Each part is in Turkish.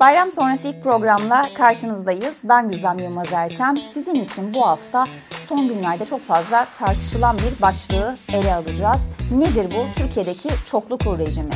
Bayram sonrası ilk programla karşınızdayız. Ben Güzem Yılmaz Ertem. Sizin için bu hafta son günlerde çok fazla tartışılan bir başlığı ele alacağız. Nedir bu? Türkiye'deki çoklu kur rejimi.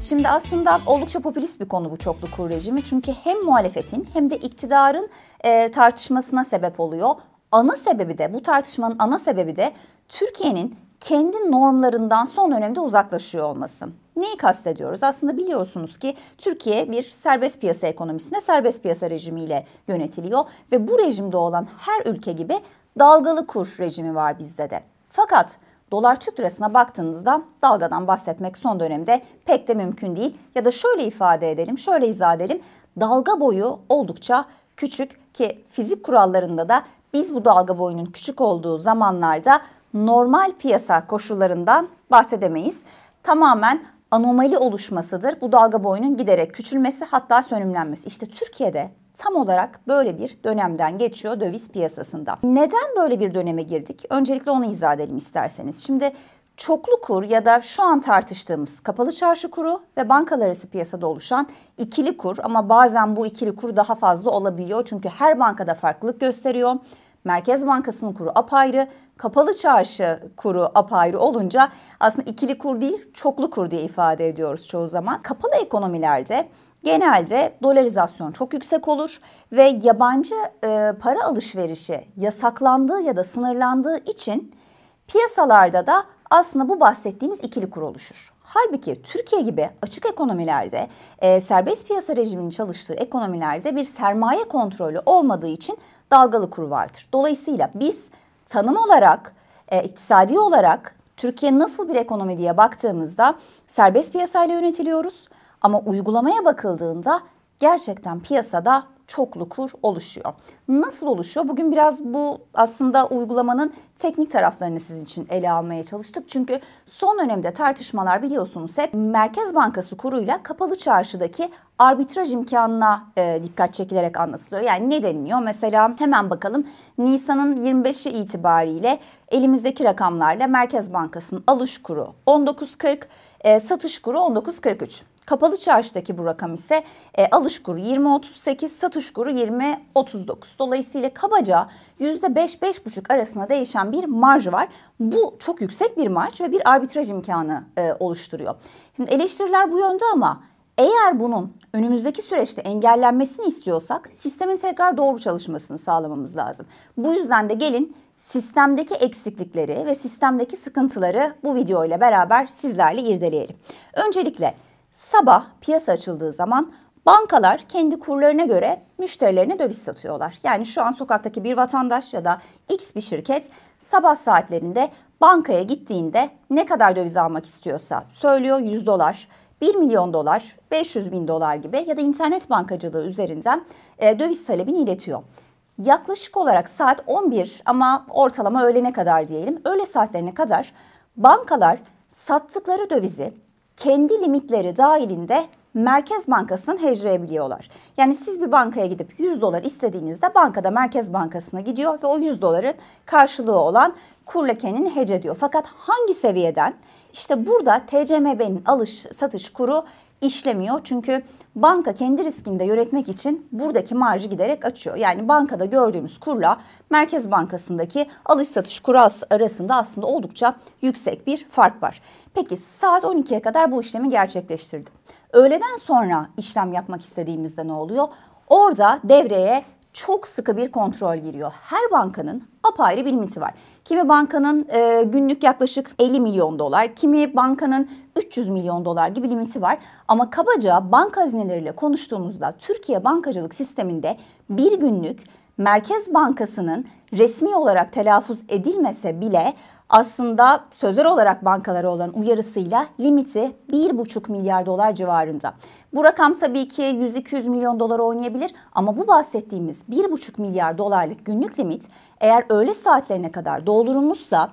Şimdi aslında oldukça popülist bir konu bu çoklu kur rejimi. Çünkü hem muhalefetin hem de iktidarın e, tartışmasına sebep oluyor. Ana sebebi de bu tartışmanın ana sebebi de Türkiye'nin kendi normlarından son dönemde uzaklaşıyor olması. Neyi kastediyoruz? Aslında biliyorsunuz ki Türkiye bir serbest piyasa ekonomisine serbest piyasa rejimiyle yönetiliyor ve bu rejimde olan her ülke gibi dalgalı kur rejimi var bizde de. Fakat dolar Türk lirasına baktığınızda dalgadan bahsetmek son dönemde pek de mümkün değil. Ya da şöyle ifade edelim, şöyle izah edelim. Dalga boyu oldukça küçük ki fizik kurallarında da biz bu dalga boyunun küçük olduğu zamanlarda normal piyasa koşullarından bahsedemeyiz. Tamamen anomali oluşmasıdır. Bu dalga boyunun giderek küçülmesi hatta sönümlenmesi. İşte Türkiye'de tam olarak böyle bir dönemden geçiyor döviz piyasasında. Neden böyle bir döneme girdik? Öncelikle onu izah edelim isterseniz. Şimdi çoklu kur ya da şu an tartıştığımız kapalı çarşı kuru ve bankalar arası piyasada oluşan ikili kur ama bazen bu ikili kur daha fazla olabiliyor çünkü her bankada farklılık gösteriyor. Merkez Bankası'nın kuru apayrı, kapalı çarşı kuru apayrı olunca aslında ikili kur değil çoklu kur diye ifade ediyoruz çoğu zaman. Kapalı ekonomilerde genelde dolarizasyon çok yüksek olur ve yabancı e, para alışverişi yasaklandığı ya da sınırlandığı için piyasalarda da aslında bu bahsettiğimiz ikili kur oluşur. Halbuki Türkiye gibi açık ekonomilerde, e, serbest piyasa rejiminin çalıştığı ekonomilerde bir sermaye kontrolü olmadığı için dalgalı kur vardır. Dolayısıyla biz tanım olarak, e, iktisadi olarak Türkiye nasıl bir ekonomi diye baktığımızda serbest piyasayla yönetiliyoruz. Ama uygulamaya bakıldığında gerçekten piyasada çoklu kur oluşuyor. Nasıl oluşuyor? Bugün biraz bu aslında uygulamanın teknik taraflarını sizin için ele almaya çalıştık. Çünkü son dönemde tartışmalar biliyorsunuz hep Merkez Bankası kuruyla kapalı çarşıdaki arbitraj imkanına e, dikkat çekilerek anlatılıyor. Yani ne deniliyor? Mesela hemen bakalım Nisan'ın 25'i itibariyle elimizdeki rakamlarla Merkez Bankası'nın alış kuru 19.40, e, satış kuru 19.43. Kapalı çarşıdaki bu rakam ise e, alış kuru 20.38, satış kuru 20.39. Dolayısıyla kabaca %5-5,5 arasında değişen bir marj var. Bu çok yüksek bir marj ve bir arbitraj imkanı e, oluşturuyor. Şimdi eleştiriler bu yönde ama eğer bunun önümüzdeki süreçte engellenmesini istiyorsak sistemin tekrar doğru çalışmasını sağlamamız lazım. Bu yüzden de gelin sistemdeki eksiklikleri ve sistemdeki sıkıntıları bu video ile beraber sizlerle irdeleyelim. Öncelikle Sabah piyasa açıldığı zaman bankalar kendi kurlarına göre müşterilerine döviz satıyorlar. Yani şu an sokaktaki bir vatandaş ya da X bir şirket sabah saatlerinde bankaya gittiğinde ne kadar döviz almak istiyorsa söylüyor 100 dolar, 1 milyon dolar, 500 bin dolar gibi ya da internet bankacılığı üzerinden e, döviz talebini iletiyor. Yaklaşık olarak saat 11 ama ortalama öğlene kadar diyelim öğle saatlerine kadar bankalar sattıkları dövizi kendi limitleri dahilinde Merkez Bankası'nın hecleyebiliyorlar. Yani siz bir bankaya gidip 100 dolar istediğinizde bankada Merkez Bankası'na gidiyor ve o 100 doların karşılığı olan kurla kendini hece ediyor. Fakat hangi seviyeden? İşte burada TCMB'nin alış satış kuru işlemiyor. Çünkü banka kendi riskinde yönetmek için buradaki marjı giderek açıyor. Yani bankada gördüğümüz kurla Merkez Bankası'ndaki alış satış kuru arasında aslında oldukça yüksek bir fark var. Peki saat 12'ye kadar bu işlemi gerçekleştirdim. Öğleden sonra işlem yapmak istediğimizde ne oluyor? Orada devreye çok sıkı bir kontrol giriyor. Her bankanın apayrı bir limiti var. Kimi bankanın e, günlük yaklaşık 50 milyon dolar, kimi bankanın 300 milyon dolar gibi limiti var. Ama kabaca banka hazineleriyle konuştuğumuzda Türkiye bankacılık sisteminde bir günlük Merkez Bankası'nın resmi olarak telaffuz edilmese bile aslında sözel olarak bankalara olan uyarısıyla limiti 1,5 milyar dolar civarında. Bu rakam tabii ki 100-200 milyon dolar oynayabilir ama bu bahsettiğimiz 1,5 milyar dolarlık günlük limit eğer öğle saatlerine kadar doldurulmuşsa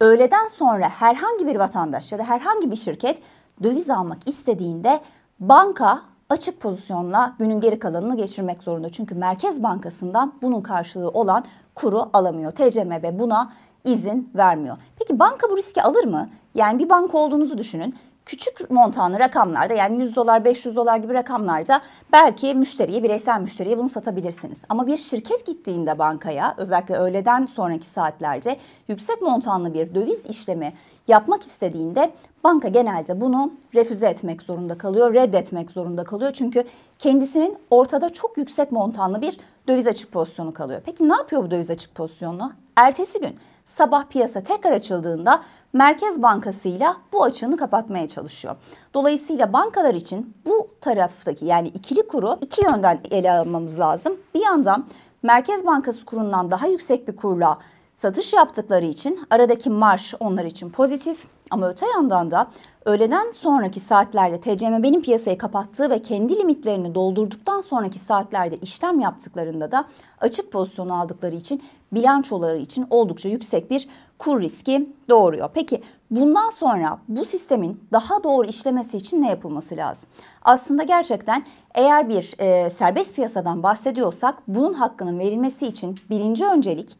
öğleden sonra herhangi bir vatandaş ya da herhangi bir şirket döviz almak istediğinde banka açık pozisyonla günün geri kalanını geçirmek zorunda. Çünkü Merkez Bankası'ndan bunun karşılığı olan kuru alamıyor. TCMB buna izin vermiyor. Peki banka bu riski alır mı? Yani bir banka olduğunuzu düşünün küçük montanlı rakamlarda yani 100 dolar 500 dolar gibi rakamlarda belki müşteriye bireysel müşteriye bunu satabilirsiniz. Ama bir şirket gittiğinde bankaya özellikle öğleden sonraki saatlerde yüksek montanlı bir döviz işlemi yapmak istediğinde banka genelde bunu refüze etmek zorunda kalıyor, reddetmek zorunda kalıyor. Çünkü kendisinin ortada çok yüksek montanlı bir döviz açık pozisyonu kalıyor. Peki ne yapıyor bu döviz açık pozisyonu? Ertesi gün sabah piyasa tekrar açıldığında Merkez Bankası ile bu açığını kapatmaya çalışıyor. Dolayısıyla bankalar için bu taraftaki yani ikili kuru iki yönden ele almamız lazım. Bir yandan Merkez Bankası kurundan daha yüksek bir kurla satış yaptıkları için aradaki marş onlar için pozitif. Ama öte yandan da öğleden sonraki saatlerde TCMB'nin piyasayı kapattığı ve kendi limitlerini doldurduktan sonraki saatlerde işlem yaptıklarında da açık pozisyon aldıkları için bilançoları için oldukça yüksek bir kur riski doğuruyor. Peki bundan sonra bu sistemin daha doğru işlemesi için ne yapılması lazım? Aslında gerçekten eğer bir e, serbest piyasadan bahsediyorsak bunun hakkının verilmesi için birinci öncelik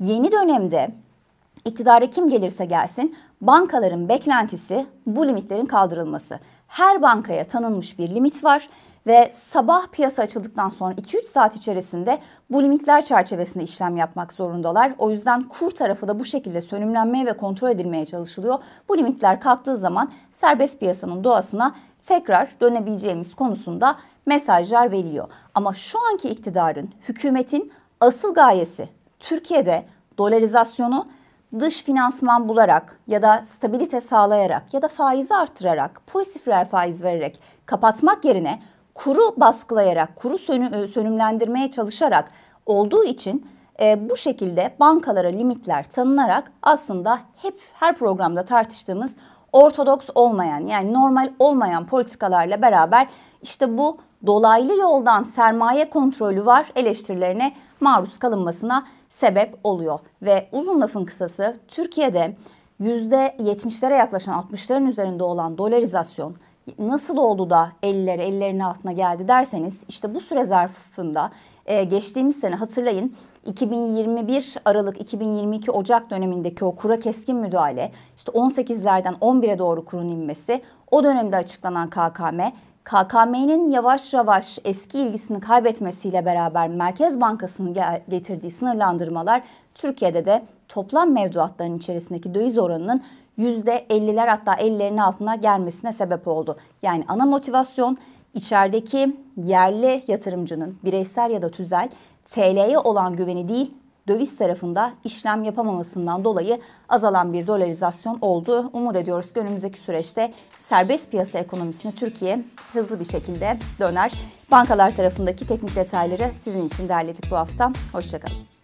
yeni dönemde iktidara kim gelirse gelsin bankaların beklentisi bu limitlerin kaldırılması. Her bankaya tanınmış bir limit var ve sabah piyasa açıldıktan sonra 2-3 saat içerisinde bu limitler çerçevesinde işlem yapmak zorundalar. O yüzden kur tarafı da bu şekilde sönümlenmeye ve kontrol edilmeye çalışılıyor. Bu limitler kalktığı zaman serbest piyasanın doğasına tekrar dönebileceğimiz konusunda mesajlar veriliyor. Ama şu anki iktidarın, hükümetin asıl gayesi Türkiye'de dolarizasyonu dış finansman bularak ya da stabilite sağlayarak ya da faizi arttırarak, pozitif reel faiz vererek kapatmak yerine kuru baskılayarak, kuru sönü, e, sönümlendirmeye çalışarak olduğu için e, bu şekilde bankalara limitler tanınarak aslında hep her programda tartıştığımız ortodoks olmayan yani normal olmayan politikalarla beraber işte bu dolaylı yoldan sermaye kontrolü var eleştirilerine maruz kalınmasına sebep oluyor. Ve uzun lafın kısası Türkiye'de %70'lere yaklaşan 60'ların üzerinde olan dolarizasyon nasıl oldu da eller ellerinin altına geldi derseniz işte bu süre zarfında e, geçtiğimiz sene hatırlayın 2021 Aralık 2022 Ocak dönemindeki o kura keskin müdahale işte 18'lerden 11'e doğru kurun inmesi o dönemde açıklanan KKM KKM'nin yavaş yavaş eski ilgisini kaybetmesiyle beraber Merkez Bankası'nın getirdiği sınırlandırmalar Türkiye'de de toplam mevduatların içerisindeki döviz oranının %50'ler hatta 50'lerin altına gelmesine sebep oldu. Yani ana motivasyon içerideki yerli yatırımcının bireysel ya da tüzel TL'ye olan güveni değil döviz tarafında işlem yapamamasından dolayı azalan bir dolarizasyon oldu. Umut ediyoruz ki önümüzdeki süreçte serbest piyasa ekonomisini Türkiye hızlı bir şekilde döner. Bankalar tarafındaki teknik detayları sizin için derledik bu hafta. Hoşçakalın.